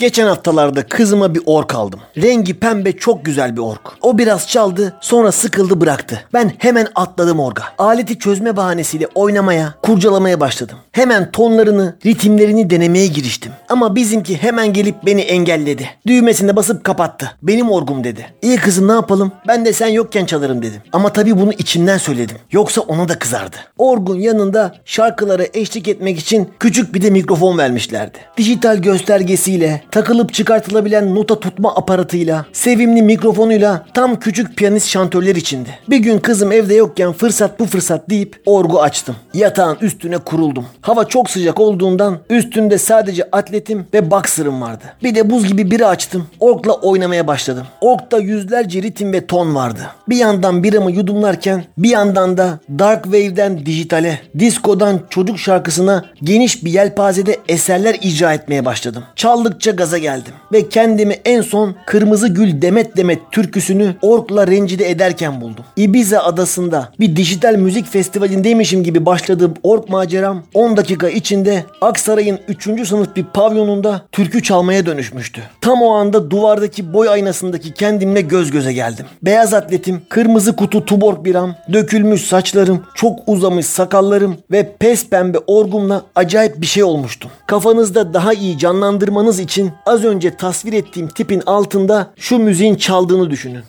Geçen haftalarda kızıma bir ork aldım. Rengi pembe çok güzel bir ork. O biraz çaldı sonra sıkıldı bıraktı. Ben hemen atladım orga. Aleti çözme bahanesiyle oynamaya, kurcalamaya başladım. Hemen tonlarını, ritimlerini denemeye giriştim. Ama bizimki hemen gelip beni engelledi. Düğmesine basıp kapattı. Benim orgum dedi. İyi kızım ne yapalım? Ben de sen yokken çalarım dedim. Ama tabii bunu içimden söyledim. Yoksa ona da kızardı. Orgun yanında şarkılara eşlik etmek için küçük bir de mikrofon vermişlerdi. Dijital göstergesiyle, takılıp çıkartılabilen nota tutma aparatıyla, sevimli mikrofonuyla tam küçük piyanist şantörler içindi. Bir gün kızım evde yokken fırsat bu fırsat deyip orgu açtım. Yatağın üstüne kuruldum. Hava çok sıcak olduğundan üstünde sadece atletim ve boxer'ım vardı. Bir de buz gibi biri açtım. Orkla oynamaya başladım. Orkta yüzlerce ritim ve ton vardı. Bir yandan biramı yudumlarken bir yandan da Dark Wave'den dijitale, diskodan çocuk şarkısına geniş bir yelpazede eserler icra etmeye başladım. Çaldıkça gaza geldim ve kendimi en son Kırmızı Gül Demet Demet türküsünü Ork'la rencide ederken buldum. Ibiza adasında bir dijital müzik festivalindeymişim gibi başladığım Ork maceram 10 dakika içinde Aksaray'ın 3. sınıf bir pavyonunda türkü çalmaya dönüşmüştü. Tam o anda duvardaki boy aynasındaki kendimle göz göze geldim. Beyaz atletim, kırmızı kutu tuborg biram, dökülmüş saçlarım, çok uzamış sakallarım ve pes pembe orgumla acayip bir şey olmuştum. Kafanızda daha iyi canlandırmanız için az önce tasvir ettiğim tipin altında şu müziğin çaldığını düşünün.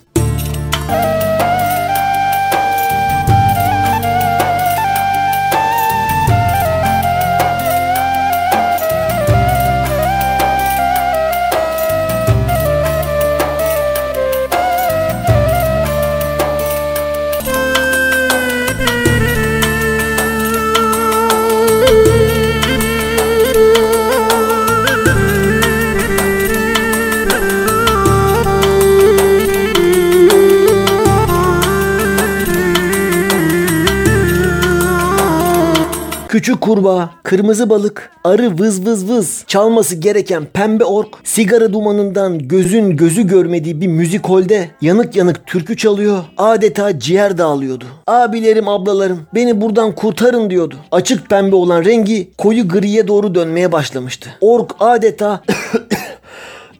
Küçük kurbağa, kırmızı balık, arı vız vız vız, çalması gereken pembe ork, sigara dumanından gözün gözü görmediği bir müzikolde yanık yanık türkü çalıyor, adeta ciğer dağılıyordu. Abilerim ablalarım beni buradan kurtarın diyordu. Açık pembe olan rengi koyu griye doğru dönmeye başlamıştı. Ork adeta [coughs]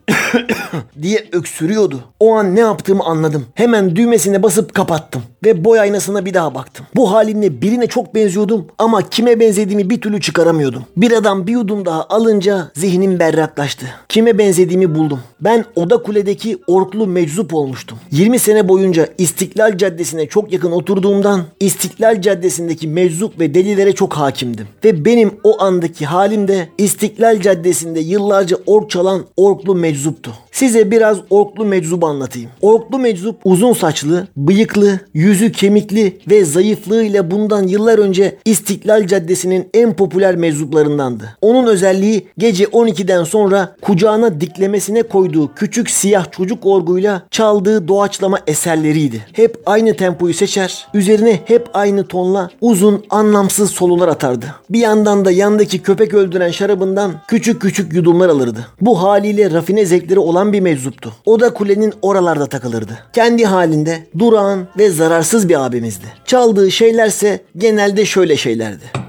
[coughs] diye öksürüyordu. O an ne yaptığımı anladım. Hemen düğmesine basıp kapattım ve boy aynasına bir daha baktım. Bu halimle birine çok benziyordum ama kime benzediğimi bir türlü çıkaramıyordum. Bir adam bir yudum daha alınca zihnim berraklaştı. Kime benzediğimi buldum. Ben Oda Kule'deki orklu meczup olmuştum. 20 sene boyunca İstiklal Caddesi'ne çok yakın oturduğumdan İstiklal Caddesi'ndeki meczup ve delilere çok hakimdim. Ve benim o andaki halim de İstiklal Caddesi'nde yıllarca ork çalan orklu meczuptu. Size biraz orklu meczubu anlatayım. Orklu meczup uzun saçlı, bıyıklı, yüzü kemikli ve zayıflığıyla bundan yıllar önce İstiklal Caddesi'nin en popüler meczuplarındandı. Onun özelliği gece 12'den sonra kucağına diklemesine koyduğu küçük siyah çocuk orguyla çaldığı doğaçlama eserleriydi. Hep aynı tempoyu seçer, üzerine hep aynı tonla uzun anlamsız solular atardı. Bir yandan da yandaki köpek öldüren şarabından küçük küçük yudumlar alırdı. Bu haliyle rafine zevkleri olan bir meczuptu. O da kulenin oralarda takılırdı. Kendi halinde durağan ve zararsız bir abimizdi. Çaldığı şeylerse genelde şöyle şeylerdi.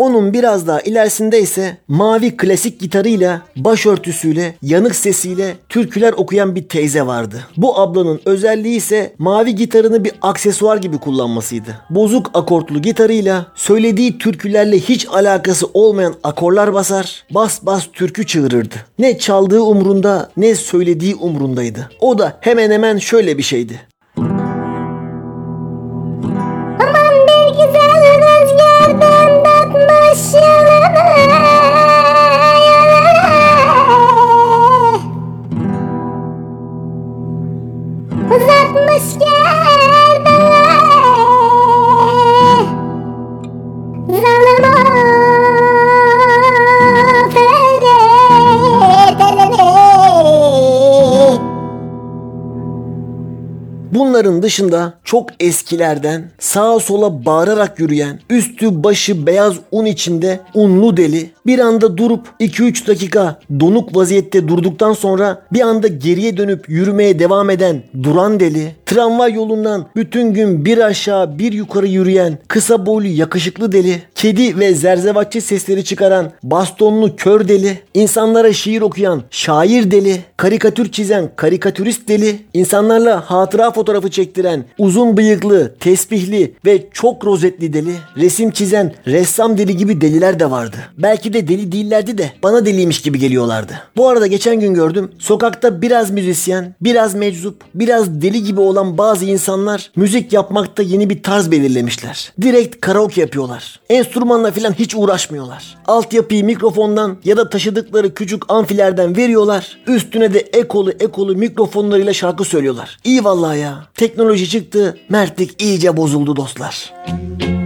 Onun biraz daha ilerisinde ise mavi klasik gitarıyla, başörtüsüyle, yanık sesiyle türküler okuyan bir teyze vardı. Bu ablanın özelliği ise mavi gitarını bir aksesuar gibi kullanmasıydı. Bozuk akortlu gitarıyla söylediği türkülerle hiç alakası olmayan akorlar basar, bas bas türkü çığırırdı. Ne çaldığı umrunda ne söylediği umrundaydı. O da hemen hemen şöyle bir şeydi. Bunların dışında çok eskilerden sağa sola bağırarak yürüyen, üstü başı beyaz un içinde unlu deli, bir anda durup 2-3 dakika donuk vaziyette durduktan sonra bir anda geriye dönüp yürümeye devam eden duran deli, tramvay yolundan bütün gün bir aşağı bir yukarı yürüyen kısa boylu yakışıklı deli, kedi ve zerzevatçı sesleri çıkaran bastonlu kör deli, insanlara şiir okuyan şair deli, karikatür çizen karikatürist deli, insanlarla hatıra fotoğrafı çektiren uzun bıyıklı, tesbihli ve çok rozetli deli, resim çizen ressam deli gibi deliler de vardı. Belki de deli değillerdi de bana deliymiş gibi geliyorlardı. Bu arada geçen gün gördüm sokakta biraz müzisyen, biraz meczup, biraz deli gibi olan bazı insanlar müzik yapmakta yeni bir tarz belirlemişler. Direkt karaoke yapıyorlar. Enstrümanla falan hiç uğraşmıyorlar. Altyapıyı mikrofondan ya da taşıdıkları küçük amfilerden veriyorlar. Üstüne de ekolu ekolu mikrofonlarıyla şarkı söylüyorlar. İyi vallahi ya. Teknoloji çıktı, mertlik iyice bozuldu dostlar. Last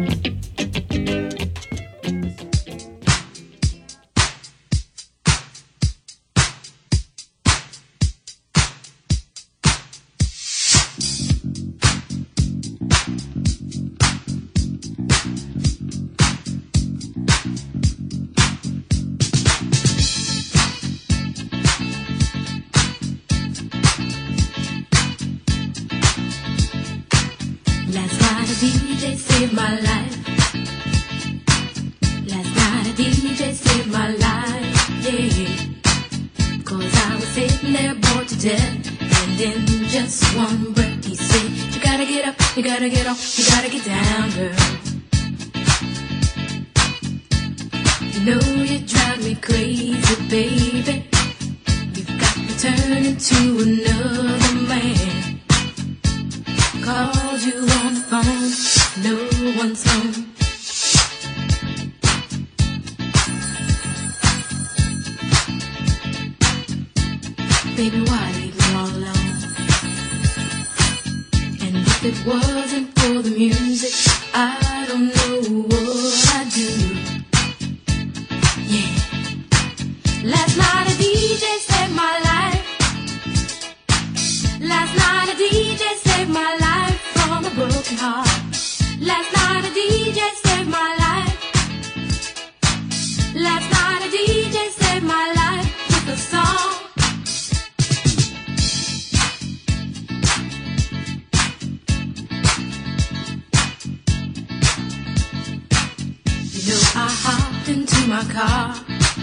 into my car,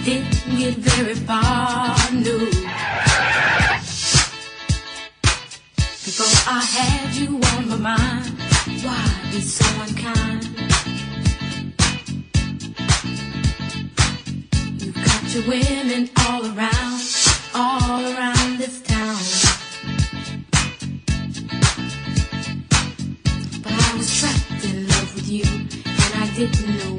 didn't get very far, no. Before I had you on my mind, why be so unkind? You've got your women all around, all around this town. But I was trapped in love with you, and I didn't know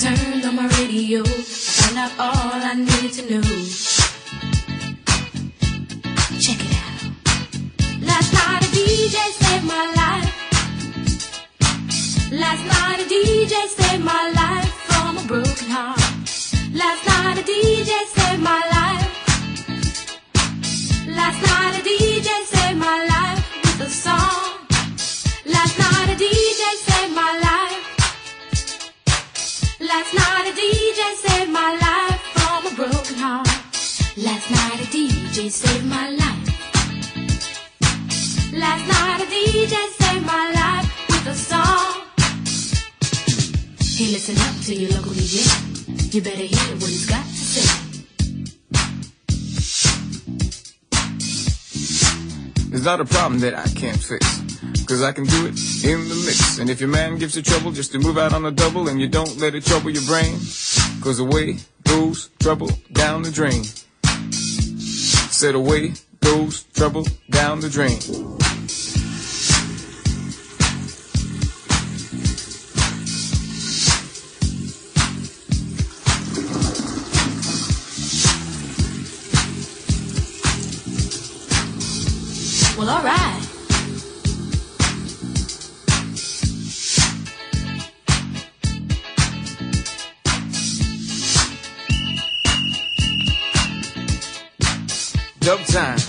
turned on my radio, I found out all I needed to know. Check it out. Last night a DJ saved my life. Last night a DJ saved my life from a broken heart. Last night a DJ saved my life. Last night a DJ saved my life with a song. Last night a DJ DJ saved my life. Last night a DJ saved my life with a song. Hey, listen up to your local DJ. You better hear what he's got to say. It's not a problem that I can't fix. Cause I can do it in the mix. And if your man gives you trouble just to move out on a double and you don't let it trouble your brain, cause away goes trouble down the drain. Said away goes trouble down the drain. Well, alright. Dub Time.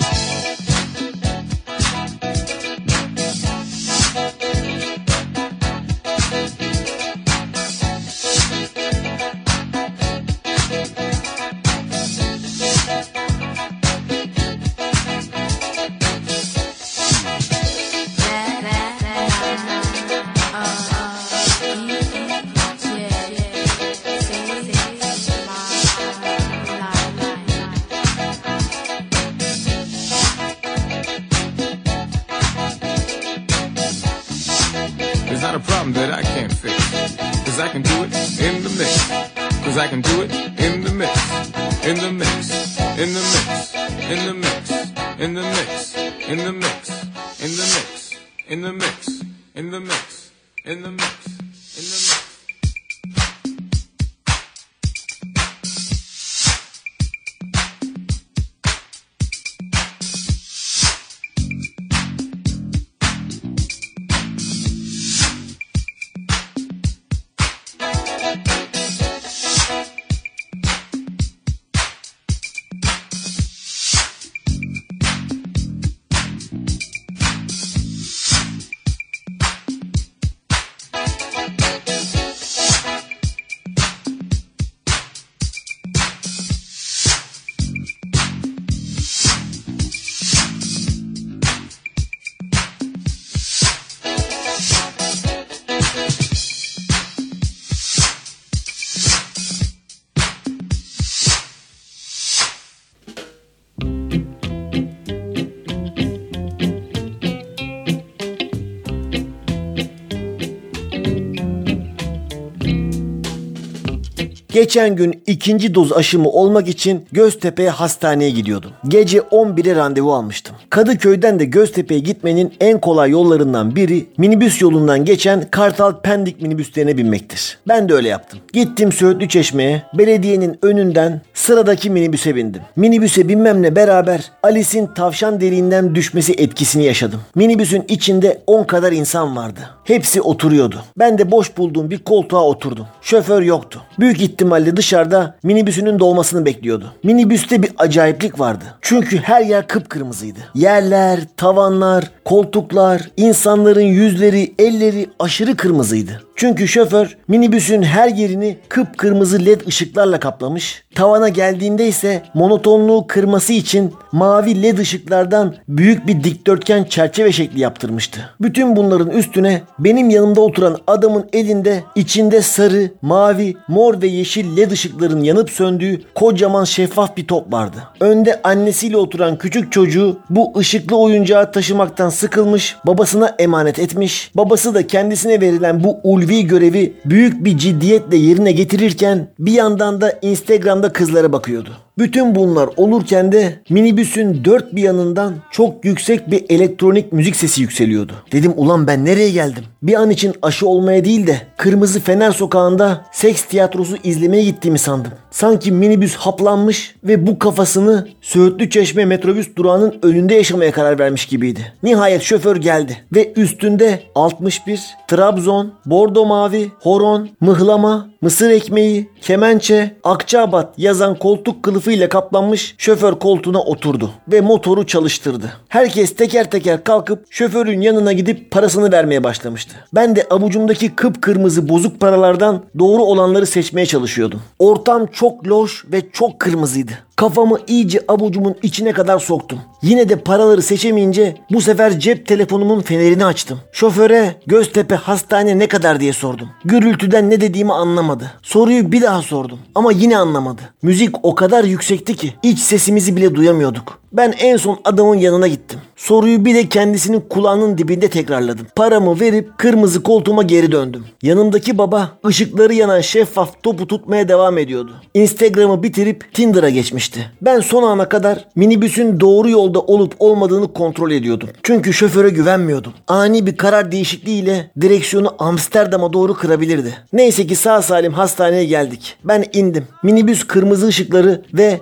Geçen gün ikinci doz aşımı olmak için Göztepe'ye hastaneye gidiyordum. Gece 11'e randevu almıştım. Kadıköy'den de Göztepe'ye gitmenin en kolay yollarından biri minibüs yolundan geçen Kartal Pendik minibüslerine binmektir. Ben de öyle yaptım. Gittim Söğütlü Çeşme'ye, belediyenin önünden sıradaki minibüse bindim. Minibüse binmemle beraber Alice'in tavşan deliğinden düşmesi etkisini yaşadım. Minibüsün içinde 10 kadar insan vardı. Hepsi oturuyordu. Ben de boş bulduğum bir koltuğa oturdum. Şoför yoktu. Büyük ihtimalle dışarıda minibüsünün dolmasını bekliyordu. Minibüste bir acayiplik vardı. Çünkü her yer kıpkırmızıydı. Yerler, tavanlar, koltuklar, insanların yüzleri, elleri aşırı kırmızıydı. Çünkü şoför minibüsün her yerini kıpkırmızı led ışıklarla kaplamış. Tavana geldiğinde ise monotonluğu kırması için mavi led ışıklardan büyük bir dikdörtgen çerçeve şekli yaptırmıştı. Bütün bunların üstüne benim yanımda oturan adamın elinde içinde sarı, mavi, mor ve yeşil led ışıkların yanıp söndüğü kocaman şeffaf bir top vardı. Önde annesiyle oturan küçük çocuğu bu ışıklı oyuncağı taşımaktan sıkılmış, babasına emanet etmiş. Babası da kendisine verilen bu ulvi görevi büyük bir ciddiyetle yerine getirirken bir yandan da Instagram'da kızlara bakıyordu. Bütün bunlar olurken de minibüsün dört bir yanından çok yüksek bir elektronik müzik sesi yükseliyordu. Dedim ulan ben nereye geldim? Bir an için aşı olmaya değil de Kırmızı Fener Sokağı'nda seks tiyatrosu izlemeye gittiğimi sandım. Sanki minibüs haplanmış ve bu kafasını Söğütlü Çeşme metrobüs durağının önünde yaşamaya karar vermiş gibiydi. Nihayet şoför geldi ve üstünde 61, Trabzon, Bordo Mavi, Horon, Mıhlama, Mısır ekmeği, kemençe, Akçaabat yazan koltuk kılıfıyla kaplanmış şoför koltuğuna oturdu ve motoru çalıştırdı. Herkes teker teker kalkıp şoförün yanına gidip parasını vermeye başlamıştı. Ben de avucumdaki kıpkırmızı bozuk paralardan doğru olanları seçmeye çalışıyordum. Ortam çok loş ve çok kırmızıydı. Kafamı iyice avucumun içine kadar soktum. Yine de paraları seçemeyince bu sefer cep telefonumun fenerini açtım. Şoföre Göztepe hastane ne kadar diye sordum. Gürültüden ne dediğimi anlamadı. Soruyu bir daha sordum ama yine anlamadı. Müzik o kadar yüksekti ki iç sesimizi bile duyamıyorduk. Ben en son adamın yanına gittim. Soruyu bir de kendisinin kulağının dibinde tekrarladım. Paramı verip kırmızı koltuğuma geri döndüm. Yanımdaki baba ışıkları yanan şeffaf topu tutmaya devam ediyordu. Instagram'ı bitirip Tinder'a geçmişti. Ben son ana kadar minibüsün doğru yolda olup olmadığını kontrol ediyordum. Çünkü şoföre güvenmiyordum. Ani bir karar değişikliğiyle direksiyonu Amsterdam'a doğru kırabilirdi. Neyse ki sağ salim hastaneye geldik. Ben indim. Minibüs kırmızı ışıkları ve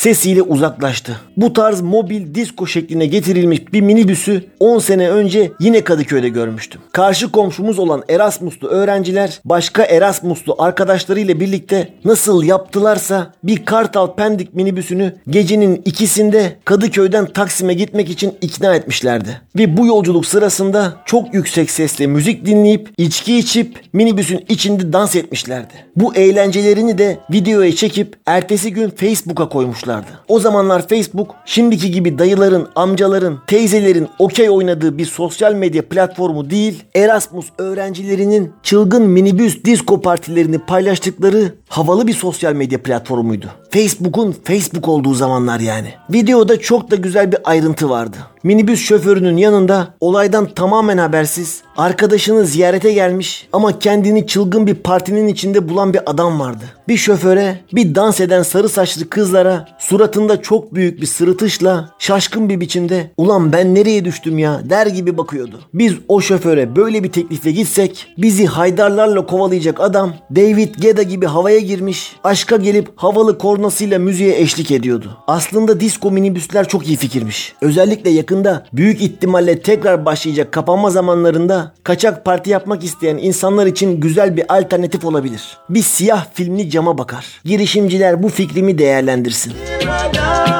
sesiyle uzaklaştı. Bu tarz mobil disko şekline getirilmiş bir minibüsü 10 sene önce yine Kadıköy'de görmüştüm. Karşı komşumuz olan Erasmuslu öğrenciler başka Erasmuslu arkadaşlarıyla birlikte nasıl yaptılarsa bir Kartal Pendik minibüsünü gecenin ikisinde Kadıköy'den Taksim'e gitmek için ikna etmişlerdi. Ve bu yolculuk sırasında çok yüksek sesle müzik dinleyip içki içip minibüsün içinde dans etmişlerdi. Bu eğlencelerini de videoya çekip ertesi gün Facebook'a koymuşlardı. O zamanlar Facebook şimdiki gibi dayıların, amcaların, teyzelerin okey oynadığı bir sosyal medya platformu değil, Erasmus öğrencilerinin çılgın minibüs disco partilerini paylaştıkları havalı bir sosyal medya platformuydu. Facebook'un Facebook olduğu zamanlar yani. Videoda çok da güzel bir ayrıntı vardı. Minibüs şoförünün yanında olaydan tamamen habersiz arkadaşını ziyarete gelmiş ama kendini çılgın bir partinin içinde bulan bir adam vardı. Bir şoföre, bir dans eden sarı saçlı kızlara suratında çok büyük bir sırıtışla şaşkın bir biçimde ulan ben nereye düştüm ya der gibi bakıyordu. Biz o şoföre böyle bir teklifle gitsek bizi haydarlarla kovalayacak adam David Geda gibi havaya girmiş aşka gelip havalı kornasıyla müziğe eşlik ediyordu. Aslında disco minibüsler çok iyi fikirmiş. Özellikle yakında büyük ihtimalle tekrar başlayacak kapanma zamanlarında kaçak parti yapmak isteyen insanlar için güzel bir alternatif olabilir. Bir siyah filmli cama bakar. Girişimciler bu fikrimi değerlendirsin. When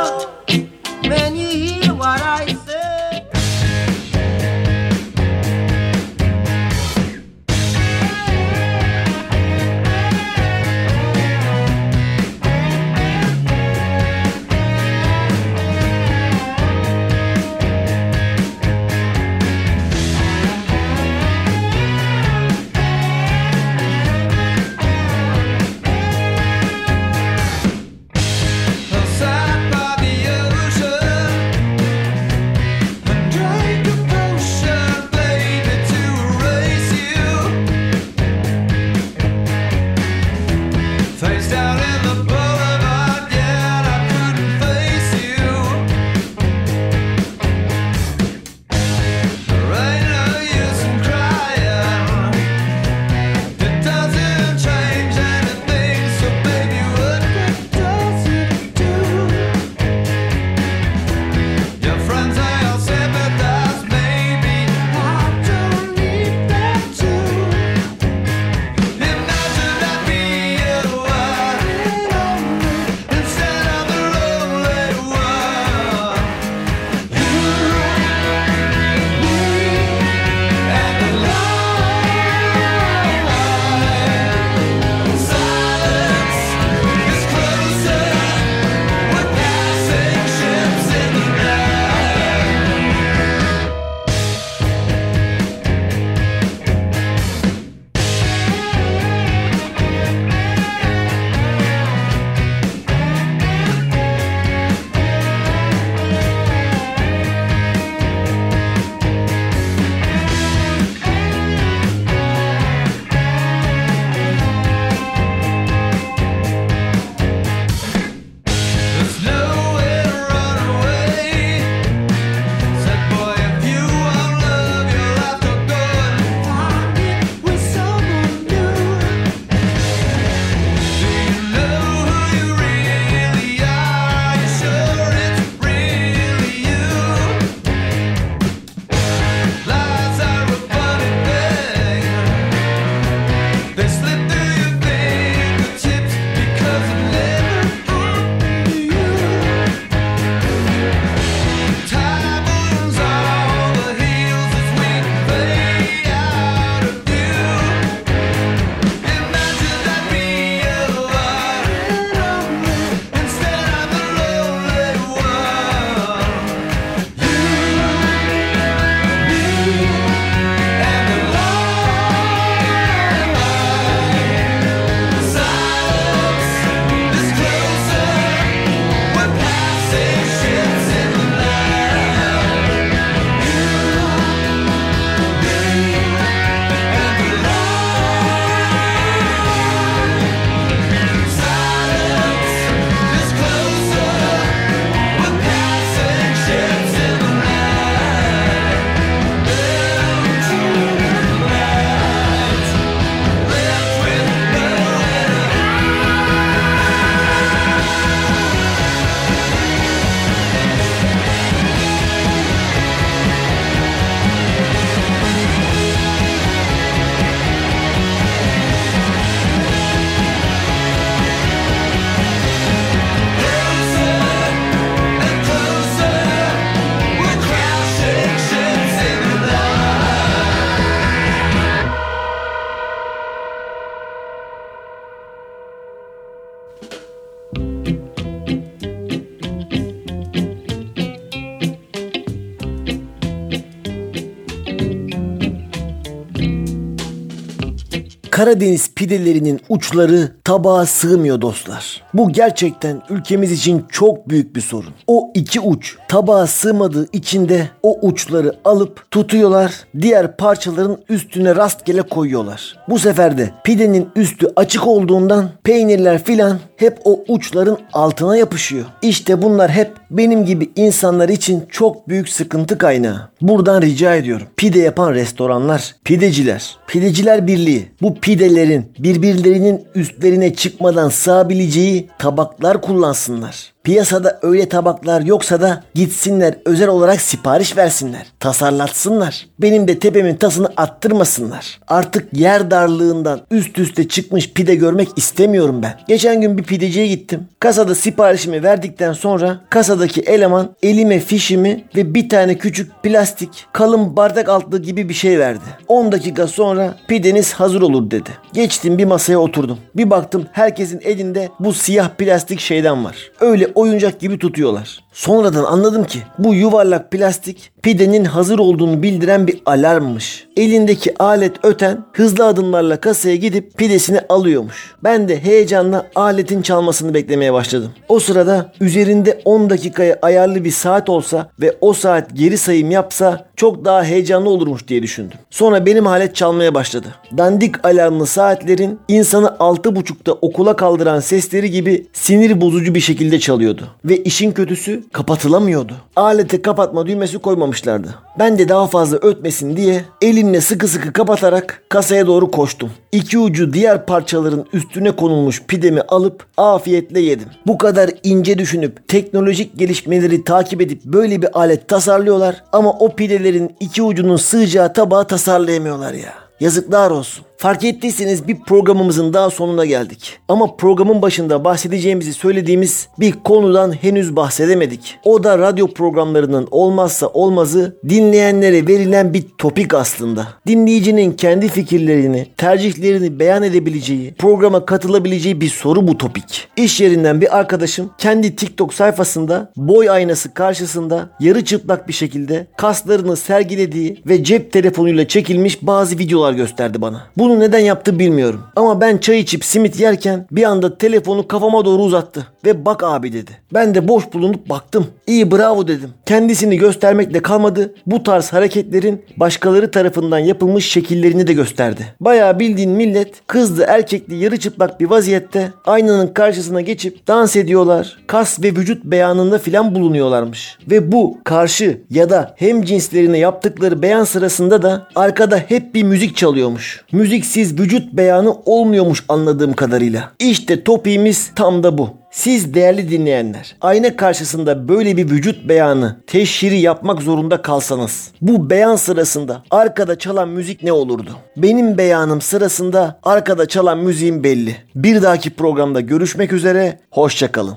Karadeniz pidelerinin uçları tabağa sığmıyor dostlar. Bu gerçekten ülkemiz için çok büyük bir sorun. O iki uç tabağa sığmadığı için de o uçları alıp tutuyorlar, diğer parçaların üstüne rastgele koyuyorlar. Bu sefer de pidenin üstü açık olduğundan peynirler filan hep o uçların altına yapışıyor. İşte bunlar hep benim gibi insanlar için çok büyük sıkıntı kaynağı. Buradan rica ediyorum. Pide yapan restoranlar, pideciler, pideciler birliği bu pidelerin birbirlerinin üstlerine çıkmadan sığabileceği tabaklar kullansınlar. Piyasada öyle tabaklar yoksa da gitsinler özel olarak sipariş versinler. Tasarlatsınlar. Benim de tepemin tasını attırmasınlar. Artık yer darlığından üst üste çıkmış pide görmek istemiyorum ben. Geçen gün bir pideciye gittim. Kasada siparişimi verdikten sonra kasadaki eleman elime fişimi ve bir tane küçük plastik kalın bardak altlığı gibi bir şey verdi. 10 dakika sonra pideniz hazır olur dedi. Geçtim bir masaya oturdum. Bir baktım herkesin elinde bu siyah plastik şeyden var. Öyle oyuncak gibi tutuyorlar. Sonradan anladım ki bu yuvarlak plastik pidenin hazır olduğunu bildiren bir alarmmış. Elindeki alet öten hızlı adımlarla kasaya gidip pidesini alıyormuş. Ben de heyecanla aletin çalmasını beklemeye başladım. O sırada üzerinde 10 dakikaya ayarlı bir saat olsa ve o saat geri sayım yapsa çok daha heyecanlı olurmuş diye düşündüm. Sonra benim alet çalmaya başladı. Dandik alarmlı saatlerin insanı 6.30'da okula kaldıran sesleri gibi sinir bozucu bir şekilde çalıyordu. Ve işin kötüsü kapatılamıyordu. Alete kapatma düğmesi koymamışlardı. Ben de daha fazla ötmesin diye elimle sıkı sıkı kapatarak kasaya doğru koştum. İki ucu diğer parçaların üstüne konulmuş pidemi alıp afiyetle yedim. Bu kadar ince düşünüp teknolojik gelişmeleri takip edip böyle bir alet tasarlıyorlar ama o pidelerin iki ucunun sığacağı tabağı tasarlayamıyorlar ya. Yazıklar olsun. Fark ettiyseniz bir programımızın daha sonuna geldik. Ama programın başında bahsedeceğimizi söylediğimiz bir konudan henüz bahsedemedik. O da radyo programlarının olmazsa olmazı dinleyenlere verilen bir topik aslında. Dinleyicinin kendi fikirlerini, tercihlerini beyan edebileceği, programa katılabileceği bir soru bu topik. İş yerinden bir arkadaşım kendi TikTok sayfasında boy aynası karşısında yarı çıplak bir şekilde kaslarını sergilediği ve cep telefonuyla çekilmiş bazı videolar gösterdi bana. Bunu neden yaptı bilmiyorum. Ama ben çay içip simit yerken bir anda telefonu kafama doğru uzattı ve bak abi dedi. Ben de boş bulunup baktım. İyi bravo dedim. Kendisini göstermekle kalmadı. Bu tarz hareketlerin başkaları tarafından yapılmış şekillerini de gösterdi. Bayağı bildiğin millet kızlı erkekli yarı çıplak bir vaziyette aynanın karşısına geçip dans ediyorlar. Kas ve vücut beyanında filan bulunuyorlarmış. Ve bu karşı ya da hem cinslerine yaptıkları beyan sırasında da arkada hep bir müzik çalıyormuş. Müziksiz vücut beyanı olmuyormuş anladığım kadarıyla. İşte topiğimiz tam da bu. Siz değerli dinleyenler, ayna karşısında böyle bir vücut beyanı, teşhiri yapmak zorunda kalsanız, bu beyan sırasında arkada çalan müzik ne olurdu? Benim beyanım sırasında arkada çalan müziğim belli. Bir dahaki programda görüşmek üzere, hoşçakalın.